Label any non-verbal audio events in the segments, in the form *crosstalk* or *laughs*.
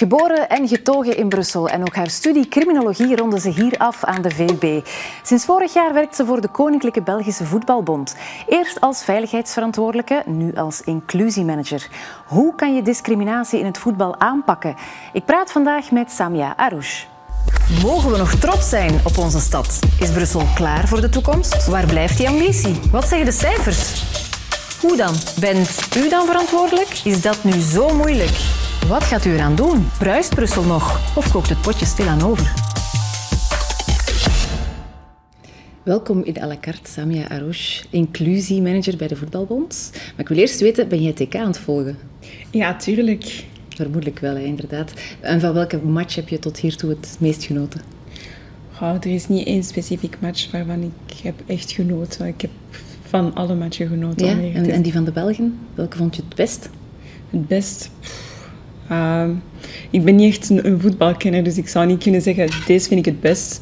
Geboren en getogen in Brussel en ook haar studie criminologie ronde ze hier af aan de VUB. Sinds vorig jaar werkt ze voor de Koninklijke Belgische Voetbalbond. Eerst als veiligheidsverantwoordelijke, nu als inclusiemanager. Hoe kan je discriminatie in het voetbal aanpakken? Ik praat vandaag met Samia Arouche. Mogen we nog trots zijn op onze stad? Is Brussel klaar voor de toekomst? Waar blijft die ambitie? Wat zeggen de cijfers? Hoe dan? Bent u dan verantwoordelijk? Is dat nu zo moeilijk? Wat gaat u eraan doen? Bruist Brussel nog? Of kookt het potje stilaan over? Welkom in à la carte, Samia Arouche, inclusiemanager bij de Voetbalbond. Maar ik wil eerst weten, ben jij TK aan het volgen? Ja, tuurlijk. Vermoedelijk wel, hè, inderdaad. En van welke match heb je tot hiertoe het meest genoten? Oh, er is niet één specifiek match waarvan ik heb echt genoten. Ik heb van alle matchen genoten. Ja? En, en die van de Belgen, welke vond je het best? Het best? Uh, ik ben niet echt een, een, voetbalkenner, dus ik zou niet kunnen zeggen, deze vind ik het best.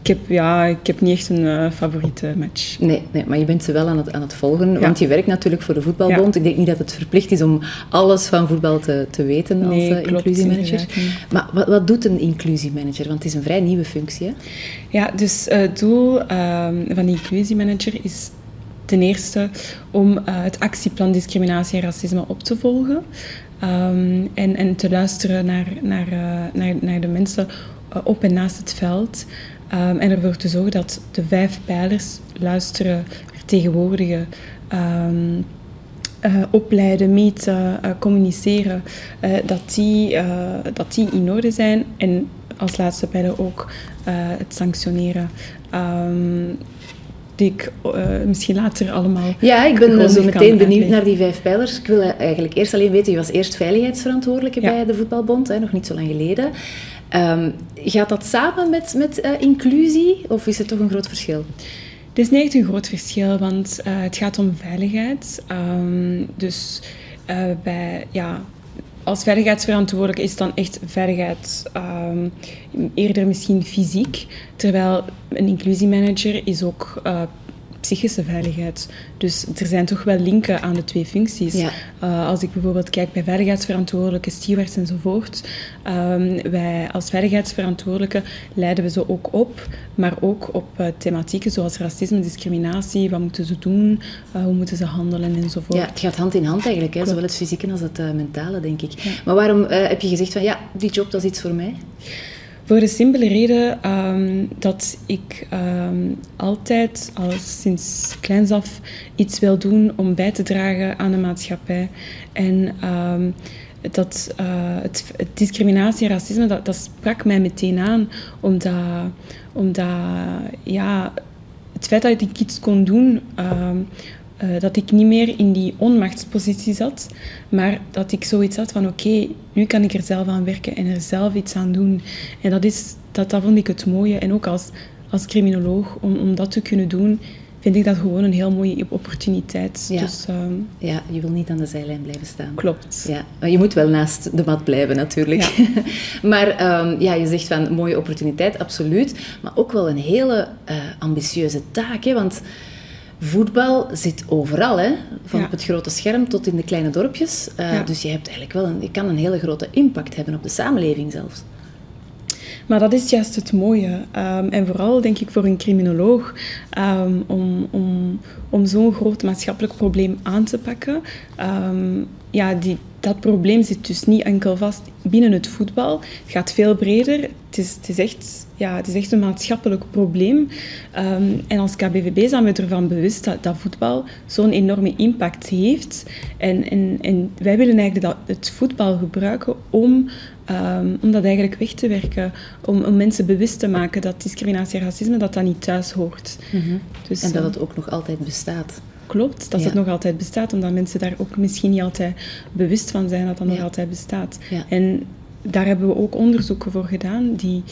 Ik heb, ja, ik heb niet echt een uh, favoriete match. Nee, nee, maar je bent ze wel aan het, aan het volgen, want je werkt natuurlijk voor de voetbalbond. Ja. Ik denk niet dat het verplicht is om alles van voetbal te, te weten als nee, uh, inclusiemanager. Maar wat, wat doet een inclusiemanager? Want het is een vrij nieuwe functie. Hè? Ja, dus uh, het doel van de inclusiemanager is ten eerste om het actieplan discriminatie en racisme op te volgen. Um, en, en te luisteren naar, naar, uh, naar, naar de mensen uh, op en naast het veld. Um, en ervoor te zorgen dat de vijf pijlers luisteren, vertegenwoordigen, um, uh, opleiden, meten, communiceren, dat, die, dat die in orde zijn. En als laatste pijler ook het sanctioneren die ik uh, misschien later allemaal. Ja, ik ben zo meteen benieuwd naar die vijf pijlers. Ik wil eigenlijk eerst alleen weten, je was eerst veiligheidsverantwoordelijke ja. bij de voetbalbond, hè, nog niet zo lang geleden. Um, gaat dat samen met, met uh, inclusie of is het toch een groot verschil? Het is niet echt een groot verschil, want uh, het gaat om veiligheid. Um, dus bij, ja, als veiligheidsverantwoordelijke is dan echt veiligheid um, eerder misschien fysiek, terwijl een inclusiemanager is ook uh, psychische veiligheid. Dus er zijn toch wel linken aan de twee functies. Ja. Uh, als ik bijvoorbeeld kijk bij veiligheidsverantwoordelijke, stewards enzovoort. Um, wij als veiligheidsverantwoordelijke leiden we ze ook op, maar ook op uh, thematieken zoals racisme, discriminatie, wat moeten ze doen, uh, hoe moeten ze handelen enzovoort. Ja, het gaat hand in hand eigenlijk, hè? zowel het fysieke als het mentale, denk ik. Ja. Maar waarom heb je gezegd van ja, die job dat is iets voor mij? Voor de simpele reden um, dat ik um, altijd, al sinds kleins af, iets wil doen om bij te dragen aan de maatschappij. En um, dat, het, het, discriminatie en racisme, dat, dat, sprak mij meteen aan, omdat, omdat ja, het feit dat ik iets kon doen uh, dat ik niet meer in die onmachtspositie zat, maar dat ik zoiets had van oké, okay, nu kan ik er zelf aan werken en er zelf iets aan doen. En dat, is, dat, dat vond ik het mooie. En ook als, als criminoloog, om, om dat te kunnen doen, vind ik dat gewoon een heel mooie opportuniteit. Ja. Dus, um, ja, je wil niet aan de zijlijn blijven staan. Klopt. Ja, maar je moet wel naast de mat blijven natuurlijk. Ja. *laughs* maar um, ja, je zegt van mooie opportuniteit, absoluut. Maar ook wel een hele uh, ambitieuze taak, hè? want voetbal zit overal, hè? van ja. op het grote scherm tot in de kleine dorpjes. Uh, ja. Dus je, hebt eigenlijk wel een, je kan een hele grote impact hebben op de samenleving zelfs. Maar dat is juist het mooie. Um, en vooral denk ik voor een criminoloog, um, om, om, om zo'n groot maatschappelijk probleem aan te pakken. Um, ja, die, dat probleem zit dus niet enkel vast binnen het voetbal. Het gaat veel breder. Het is, het is, echt, ja, het is echt een maatschappelijk probleem. En als KBVB zijn we ervan bewust dat, dat voetbal zo'n enorme impact heeft. En, en, en wij willen eigenlijk dat, het voetbal gebruiken om, um, om dat eigenlijk weg te werken. Om, om mensen bewust te maken dat discriminatie en racisme dat dat niet thuis hoort. Mm-hmm. dus, en dat het ook nog altijd bestaat klopt, dat ja. het nog altijd bestaat, omdat mensen daar ook misschien niet altijd bewust van zijn dat dat ja. nog altijd bestaat. Ja. En daar hebben we ook onderzoeken voor gedaan, die,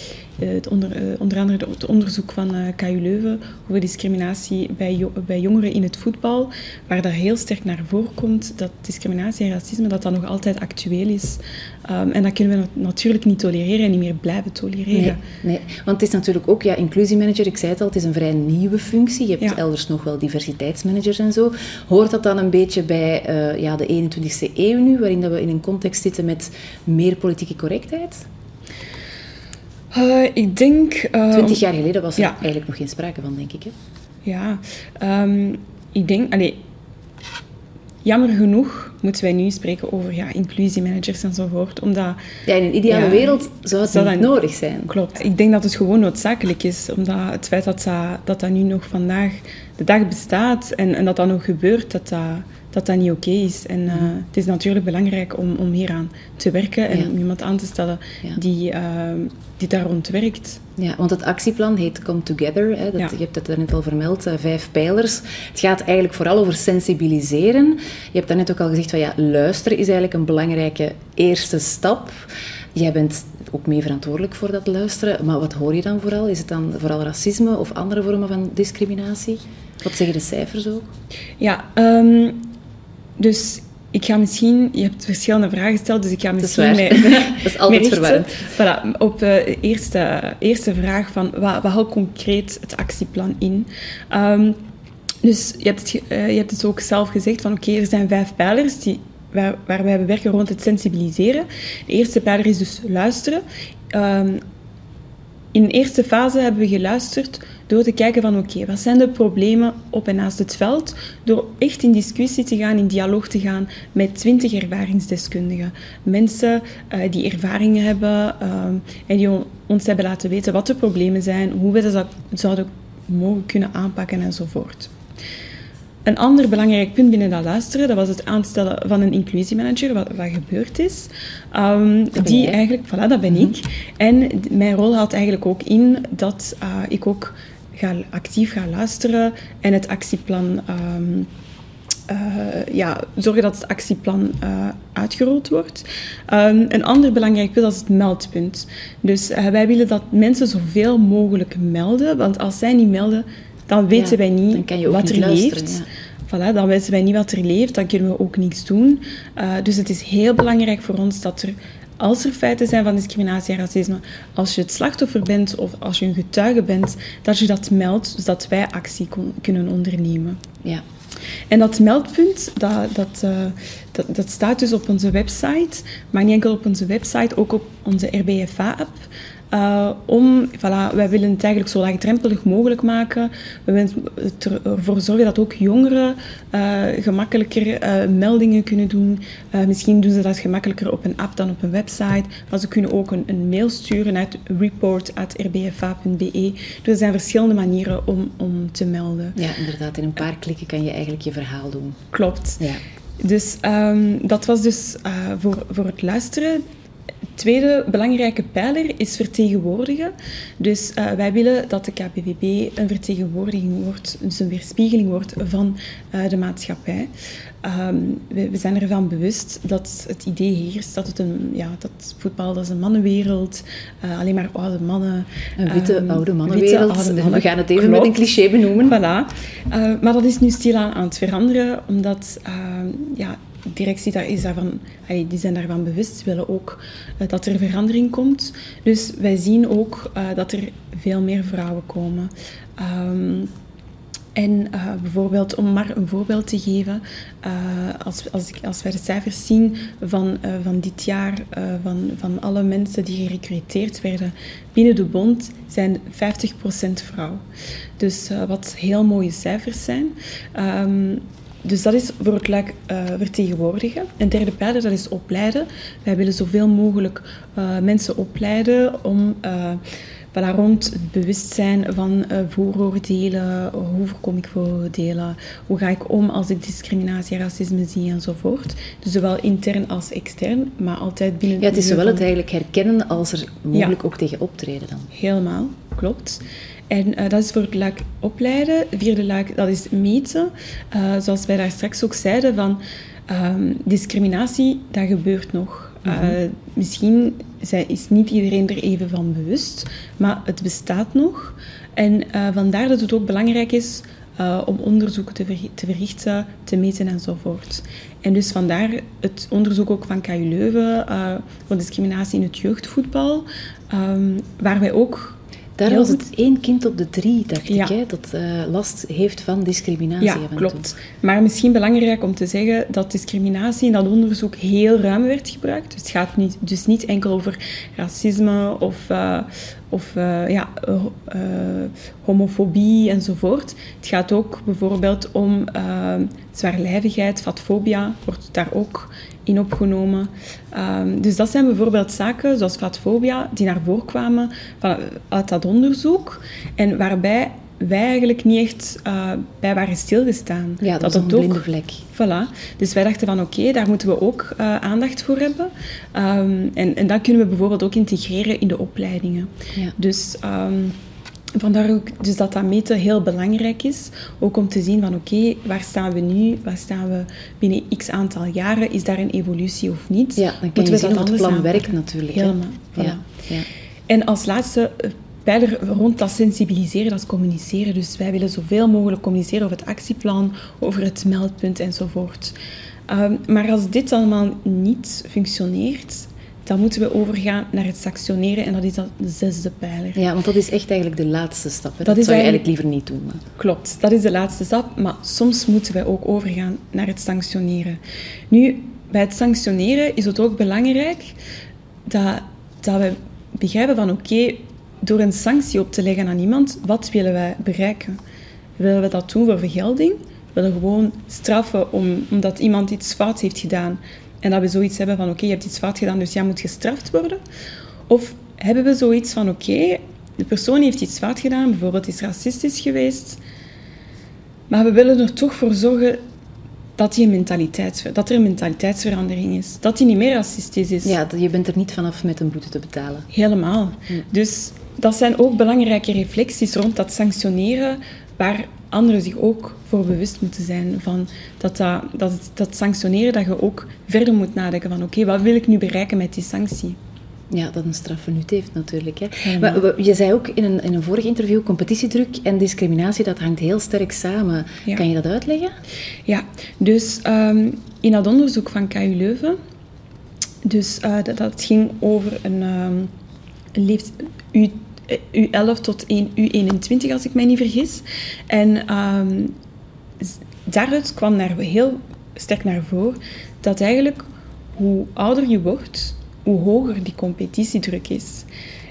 het onder, uh, onder andere het onderzoek van uh, KU Leuven over discriminatie bij, bij jongeren in het voetbal, waar dat heel sterk naar voren komt dat discriminatie en racisme dat dat nog altijd actueel is. Um, en dat kunnen we natuurlijk niet tolereren en niet meer blijven tolereren. Nee, nee. want het is natuurlijk ook, ja, inclusiemanager, ik zei het al, het is een vrij nieuwe functie. Je hebt ja. elders nog wel diversiteitsmanagers en zo. Hoort dat dan een beetje bij ja, de 21ste eeuw nu, waarin dat we in een context zitten met meer politieke correctheid? Uh, ik denk... Twintig jaar geleden was er eigenlijk nog geen sprake van, denk ik. Hè? Ja, um, ik denk... Allee, jammer genoeg moeten wij nu spreken over ja, inclusiemanagers enzovoort. Omdat, ja, in een ideale wereld zou het niet nodig zijn. Klopt. Ik denk dat het gewoon noodzakelijk is. Omdat het feit dat dat, dat, dat nu nog vandaag de dag bestaat en, en dat dat nog gebeurt, dat dat dat dat niet oké is. En uh, het is natuurlijk belangrijk om, om hieraan te werken en om iemand aan te stellen die, uh, die daar rond werkt. Ja, want het actieplan heet Come Together. Hè, dat, Je hebt het net al vermeld, uh, vijf pijlers. Het gaat eigenlijk vooral over sensibiliseren. Je hebt daarnet ook al gezegd van ja, luisteren is eigenlijk een belangrijke eerste stap. Jij bent ook mee verantwoordelijk voor dat luisteren. Maar wat hoor je dan vooral? Is het dan vooral racisme of andere vormen van discriminatie? Wat zeggen de cijfers ook? Ja, um, dus ik ga misschien... Je hebt verschillende vragen gesteld, dus ik ga misschien... Dat is, *laughs* dat is *laughs* altijd verwarrend. Voilà, op de eerste, eerste vraag van... Wat, wat houdt concreet het actieplan in? Um, dus je hebt, het, uh, je hebt het ook zelf gezegd van... Oké, er zijn vijf pijlers die, waar, waar wij werken rond het sensibiliseren. De eerste pijler is dus luisteren. Um, in de eerste fase hebben we geluisterd door te kijken van oké, wat zijn de problemen op en naast het veld? Door echt in discussie te gaan, in dialoog te gaan met twintig ervaringsdeskundigen. Mensen uh, die ervaringen hebben uh, en die ons hebben laten weten wat de problemen zijn, hoe we dat zouden mogen kunnen aanpakken enzovoort. Een ander belangrijk punt binnen dat luisteren, dat was het aanstellen van een inclusiemanager, wat, wat gebeurd is. Um, die eigenlijk, voilà, dat ben ik. En mijn rol houdt eigenlijk ook in dat uh, ik ook ga, actief ga luisteren en het actieplan... Um, uh, ja, zorgen dat het actieplan uh, uitgerold wordt. Um, een ander belangrijk punt is het meldpunt. Dus uh, wij willen dat mensen zoveel mogelijk melden, want als zij niet melden, dan weten wij niet wat er leeft. Voilà, dan weten wij niet wat er leeft, dan kunnen we ook niets doen. Dus het is heel belangrijk voor ons dat er, als er feiten zijn van discriminatie en racisme, als je het slachtoffer bent of als je een getuige bent, dat je dat meldt, zodat wij actie kon, kunnen ondernemen. Ja. En dat meldpunt, dat, dat, uh, dat, dat, staat dus op onze website, maar niet enkel op onze website, ook op onze RBFA-app. Uh, om, voilà, wij willen het eigenlijk zo laagdrempelig mogelijk maken. We willen ervoor zorgen dat ook jongeren uh, gemakkelijker uh, meldingen kunnen doen. misschien doen ze dat gemakkelijker op een app dan op een website. Maar ze kunnen ook een, een mail sturen uit report.rbfa.be. Dus er zijn verschillende manieren om, om te melden. Ja, inderdaad. In een paar klikken kan je eigenlijk je verhaal doen. Klopt. Ja. Dus um, dat was dus voor, voor het luisteren tweede belangrijke pijler is vertegenwoordigen. Dus uh, wij willen dat de KPVB een vertegenwoordiging wordt, dus een weerspiegeling wordt van uh, de maatschappij. Um, we, we, zijn ervan bewust dat het idee heerst dat, het een, ja, dat voetbal dat is een mannenwereld, uh, alleen maar oude mannen. Een witte, um, oude mannenwereld. Witte, oude mannen. We gaan het even Klopt. met een cliché benoemen. Voilà. maar dat is nu stilaan aan het veranderen, omdat ja, de directie daar is daarvan, die zijn daarvan bewust. Willen ook uh, dat er verandering komt. Dus wij zien ook uh, dat er veel meer vrouwen komen. Um, en uh, bijvoorbeeld, om maar een voorbeeld te geven, als, als, ik, als wij de cijfers zien van, van dit jaar, van, van alle mensen die gerecruiteerd werden binnen de bond, zijn 50% vrouw. Dus wat heel mooie cijfers zijn. Um, dus dat is voor het luik uh, vertegenwoordigen. Een derde pijler, dat is opleiden. Wij willen zoveel mogelijk uh, mensen opleiden om uh, voilà, rond het bewustzijn van vooroordelen, hoe voorkom ik vooroordelen, hoe ga ik om als ik discriminatie racisme zie enzovoort. Dus zowel intern als extern, maar altijd binnen... Ja, het is zowel het eigenlijk herkennen als er mogelijk ja. ook tegen optreden dan. Helemaal, klopt. En uh, dat is voor het luik opleiden. De vierde luik, dat is meten. Uh, zoals wij daar straks ook zeiden, van um, discriminatie, dat gebeurt nog. Mm -hmm. uh, misschien is niet iedereen er even van bewust, maar het bestaat nog. En vandaar dat het ook belangrijk is om onderzoeken te, ver te, verrichten, te meten enzovoort. En dus vandaar het onderzoek ook van KU Leuven voor discriminatie in het jeugdvoetbal, um, waar wij ook Daar was het één kind op de drie, dacht ik, hè, dat uh, last heeft van discriminatie. Ja, klopt. Maar misschien belangrijk om te zeggen dat discriminatie in dat onderzoek heel ruim werd gebruikt. Dus het gaat niet, dus niet enkel over racisme of, uh, of uh, ja, homofobie enzovoort. Het gaat ook bijvoorbeeld om zwaarlijvigheid, fatfobia, wordt daar ook in opgenomen. Um, dus dat zijn bijvoorbeeld zaken zoals fatfobia die naar voren kwamen uit dat onderzoek en waarbij wij eigenlijk niet echt uh, bij waren stilgestaan. Ja, dat, dat is een blinde vlek. Voilà. Dus wij dachten van oké, daar moeten we ook uh, aandacht voor hebben. Um, en, en dat kunnen we bijvoorbeeld ook integreren in de opleidingen. Ja. Dus... Um, Vandaar ook dus dat dat meten heel belangrijk is. Ook om te zien van oké, waar staan we nu? Waar staan we binnen x aantal jaren? Is daar een evolutie of niet? Ja, dan kan je zien dat het plan werkt natuurlijk. Helemaal. Ja, ja. En als laatste eh, pijler rond dat sensibiliseren, dat is communiceren. Dus wij willen zoveel mogelijk communiceren over het actieplan, over het meldpunt enzovoort. Um, maar als dit allemaal niet functioneert, dan moeten we overgaan naar het sanctioneren en dat is dan de zesde pijler. Ja, want dat is echt eigenlijk de laatste stap. Dat, dat zou je eigenlijk liever niet doen. Klopt, dat is de laatste stap, maar soms moeten wij ook overgaan naar het sanctioneren. Nu, bij het sanctioneren is het ook belangrijk dat, dat we begrijpen van oké, door een sanctie op te leggen aan iemand, wat willen wij bereiken? Willen we dat doen voor vergelding? Willen we gewoon straffen om, omdat iemand iets fout heeft gedaan? En dat we zoiets hebben van, oké, je hebt iets fout gedaan, dus jij moet gestraft worden. Of hebben we zoiets van, oké, de persoon heeft iets fout gedaan, bijvoorbeeld is racistisch geweest, maar we willen er toch voor zorgen dat, die een mentaliteits, dat er een mentaliteitsverandering is. Dat hij niet meer racistisch is. Ja, je bent er niet vanaf met een boete te betalen. Helemaal. Dus dat zijn ook belangrijke reflecties rond dat sanctioneren, waar anderen zich ook voor bewust moeten zijn van dat, dat, dat, dat sanctioneren, dat je ook verder moet nadenken van oké, wat wil ik nu bereiken met die sanctie? Ja, dat een straf nut heeft natuurlijk. Hè. Maar, je zei ook in een, in een vorig interview, competitiedruk en discriminatie, dat hangt heel sterk samen. Kan je dat uitleggen? Ja, dus um, in dat onderzoek van KU Leuven, dus uh, dat, dat, ging over een, um, een leeft, U11 tot U21, als ik mij niet vergis. En um, daaruit kwam naar, heel sterk naar voren dat eigenlijk hoe ouder je wordt, hoe hoger die competitiedruk is.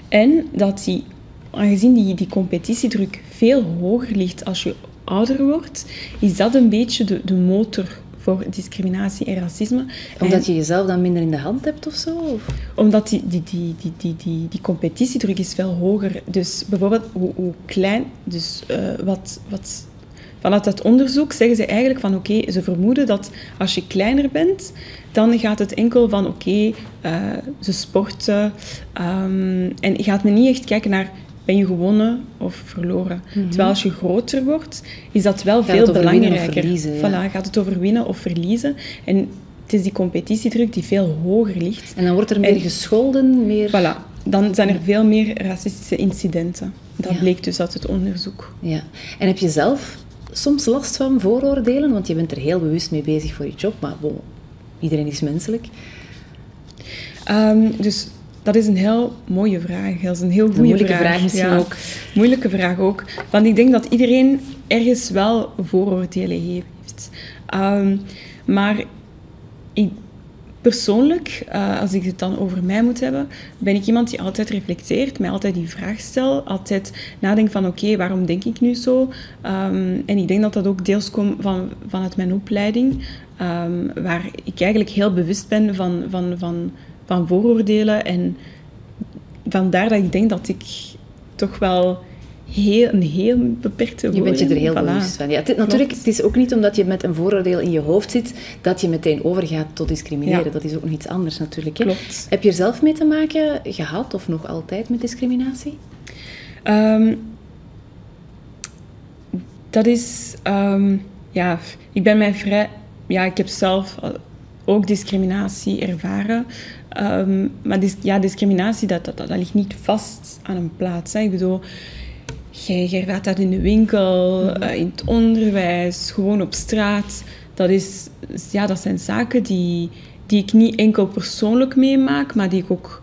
En dat die, aangezien die, die competitiedruk veel hoger ligt als je ouder wordt, is dat een beetje de, de motor voor discriminatie en racisme. Omdat je jezelf dan minder in de hand hebt of zo? Of? Omdat die, die, die, die, die, die, die competitiedruk is veel hoger. Dus bijvoorbeeld hoe, hoe klein, dus uh, wat, wat Vanuit dat onderzoek zeggen ze eigenlijk van oké, ze vermoeden dat als je kleiner bent, dan gaat het enkel van oké, okay, uh, ze sporten. Um, en gaat men niet echt kijken naar ben je gewonnen of verloren. Mm -hmm. Terwijl als je groter wordt, is dat wel gaat veel belangrijker. Verliezen, ja. voilà, gaat het over winnen of verliezen. En het is die competitiedruk die veel hoger ligt. En dan wordt er meer en, gescholden, meer... Voilà, dan zijn er veel meer racistische incidenten. Dat ja. bleek dus uit het onderzoek. Ja. En heb je zelf soms last van vooroordelen? Want je bent er heel bewust mee bezig voor je job, maar bon, iedereen is menselijk. Um, dus dat is een heel mooie vraag. Dat is een heel goede moeilijke vraag. vraag misschien ja, ook. Moeilijke vraag ook. Want ik denk dat iedereen ergens wel vooroordelen heeft. Um, maar ik, persoonlijk, uh, als ik het dan over mij moet hebben, ben ik iemand die altijd reflecteert, mij altijd die vraag stel, altijd nadenkt van oké, okay, waarom denk ik nu zo? Um, en ik denk dat dat ook deels komt van, vanuit mijn opleiding, um, waar ik eigenlijk heel bewust ben van, van, van, van vooroordelen en vandaar dat ik denk dat ik toch wel heel, een heel beperkte Je bent je er heel voilà. bewust van. Ja, het, natuurlijk, het is ook niet omdat je met een vooroordeel in je hoofd zit, dat je meteen overgaat tot discrimineren. Ja. Dat is ook nog iets anders natuurlijk. Hè? Klopt. Heb je er zelf mee te maken gehad, of nog altijd, met discriminatie? Um, dat is... Um, ja, ik ben mij vrij... Ja, ik heb zelf ook discriminatie ervaren. Um, maar dis, ja, discriminatie, dat, dat, dat, ligt niet vast aan een plaats. Hè. Ik bedoel... Jij, gaat dat in de winkel, mm-hmm. uh, in het onderwijs, gewoon op straat. Dat, is, ja, dat zijn zaken die, die ik niet enkel persoonlijk meemaak, maar die ik ook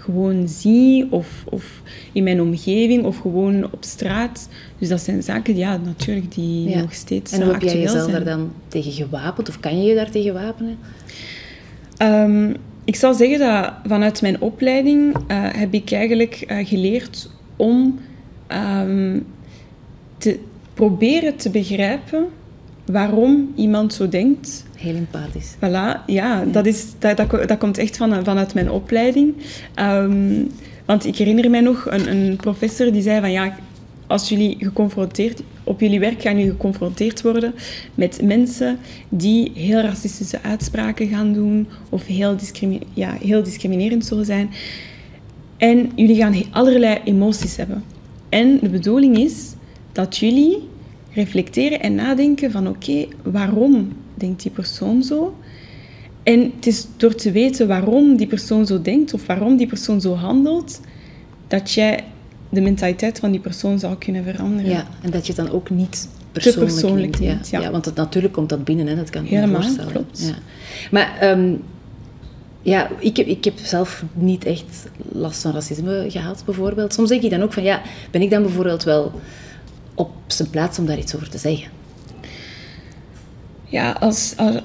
gewoon zie of, of in mijn omgeving of gewoon op straat. Dus dat zijn zaken, ja, natuurlijk, die nog steeds En hoe heb jij jezelf zijn. daar dan tegen gewapend? Of kan je je daar tegen wapenen? Ehm, ik zou zeggen dat vanuit mijn opleiding eh, heb ik eigenlijk eh, geleerd om ehm, te proberen te begrijpen waarom iemand zo denkt. Heel empathisch. Voilà, ja, Dat, is, dat, dat, dat komt echt van, vanuit mijn opleiding. Ehm, want ik herinner mij nog een, een professor die zei van ja, als jullie geconfronteerd, op jullie werk gaan jullie geconfronteerd worden met mensen die heel racistische uitspraken gaan doen of heel, discrimi ja, heel discriminerend zullen zijn. En jullie gaan allerlei emoties hebben. En de bedoeling is dat jullie reflecteren en nadenken van oké, waarom denkt die persoon zo? En het is door te weten waarom die persoon zo denkt of waarom die persoon zo handelt, dat jij de mentaliteit van die persoon zou kunnen veranderen. Ja, en dat je het dan ook niet persoonlijk, persoonlijk neemt. neemt, ja. ja. want natuurlijk komt dat binnen, hè. dat kan ik me Helemaal, voorstellen. klopt. Ja. Maar ehm, ja, ik, heb, ik heb zelf niet echt last van racisme gehad, bijvoorbeeld. Soms denk ik dan ook van, ja, ben ik dan bijvoorbeeld wel op zijn plaats om daar iets over te zeggen? Ja, als, als-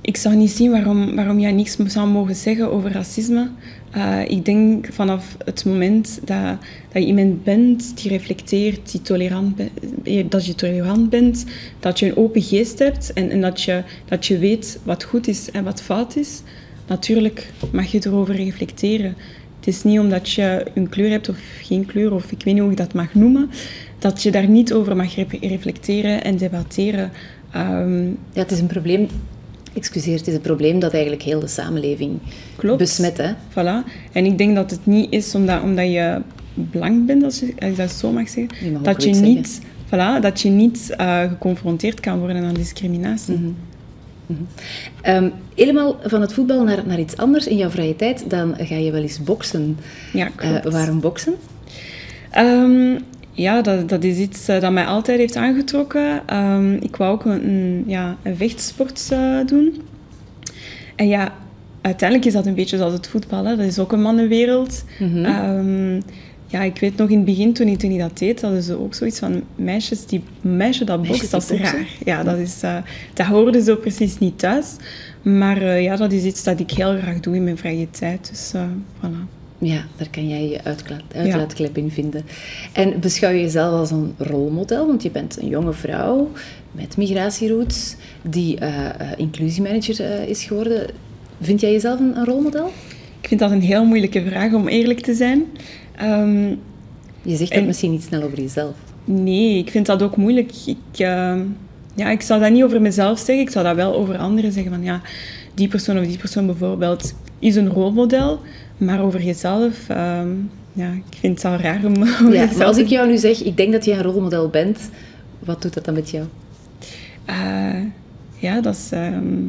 ik zou niet zien waarom, waarom jij niks zou mogen zeggen over racisme. Eh, ik denk vanaf het moment dat, dat je iemand bent die reflecteert, die tolerant eh, dat je tolerant bent, dat je een open geest hebt en, en dat, je, dat je weet wat goed is en wat fout is, natuurlijk mag je erover reflecteren. Het is niet omdat je een kleur hebt of geen kleur, of ik weet niet hoe ik dat mag noemen, dat je daar niet over mag re- reflecteren en debatteren. Ehm, Ja, het is een probleem... Excuseer, het is een probleem dat eigenlijk heel de samenleving Klopt. besmet, hè? Voilà. En ik denk dat het niet is omdat, omdat je blank bent, als, je, als ik dat zo mag zeggen, mag dat, je niet, voilà, dat je niet eh, geconfronteerd kan worden aan discriminatie. Ehm, helemaal van het voetbal naar, naar iets anders in jouw vrije tijd, dan ga je wel eens boksen. Ja, Eh, klopt. waarom boksen? Ehm, ja, dat, dat is iets eh, dat mij altijd heeft aangetrokken. Ehm, ik wou ook een, een, ja, een vechtsport eh, doen. En ja, uiteindelijk is dat een beetje zoals het voetbal. Hè. Dat is ook een mannenwereld. Mhm. Ehm, ja, ik weet nog in het begin, toen ik, toen ik dat deed, hadden ze ook zoiets van meisjes die, meisje dat bokst, dat is raar. Ja, dat, is, eh, dat hoorde zo precies niet thuis. Maar ja, dat is iets dat ik heel graag doe in mijn vrije tijd. Dus eh, voilà. Ja, daar kan jij je uitlaat, uitlaatklep in vinden. En beschouw je jezelf als een rolmodel? Want je bent een jonge vrouw met migratieroots die eh, eh, inclusiemanager eh, is geworden. Vind jij jezelf een, een rolmodel? Ik vind dat een heel moeilijke vraag, om eerlijk te zijn. Ehm, Je zegt dat En- misschien niet snel over jezelf. nee, ik vind dat ook moeilijk. Ik, ehm, ja, ik zou dat niet over mezelf zeggen. Ik zou dat wel over anderen zeggen. Van, ja, die persoon of die persoon bijvoorbeeld is een rolmodel. Maar over jezelf, ehm, ja, ik vind het al raar om *laughs* Ja, jezelf maar als ik jou nu zeg, ik denk dat je een rolmodel bent, wat doet dat dan met jou? Eh, ja, dat is... ehm,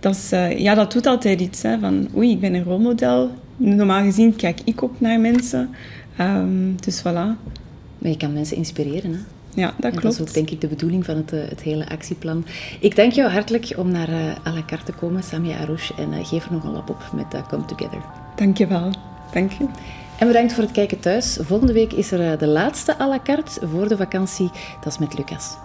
dat, is, eh, ja, dat doet altijd iets. Hè, van, oei, ik ben een rolmodel. Normaal gezien kijk ik op naar mensen. Ehm, dus voilà. Maar je kan mensen inspireren, hè? Ja, dat En klopt. dat is ook denk ik de bedoeling van het, eh, het hele actieplan. Ik dank jou hartelijk om naar eh à la carte te komen, Samia Arouche, en eh, geef er nog een lap op met Come Together. Dank je wel. Dank je. En bedankt voor het kijken thuis. Volgende week is er de laatste à la carte voor de vakantie. Dat is met Lucas.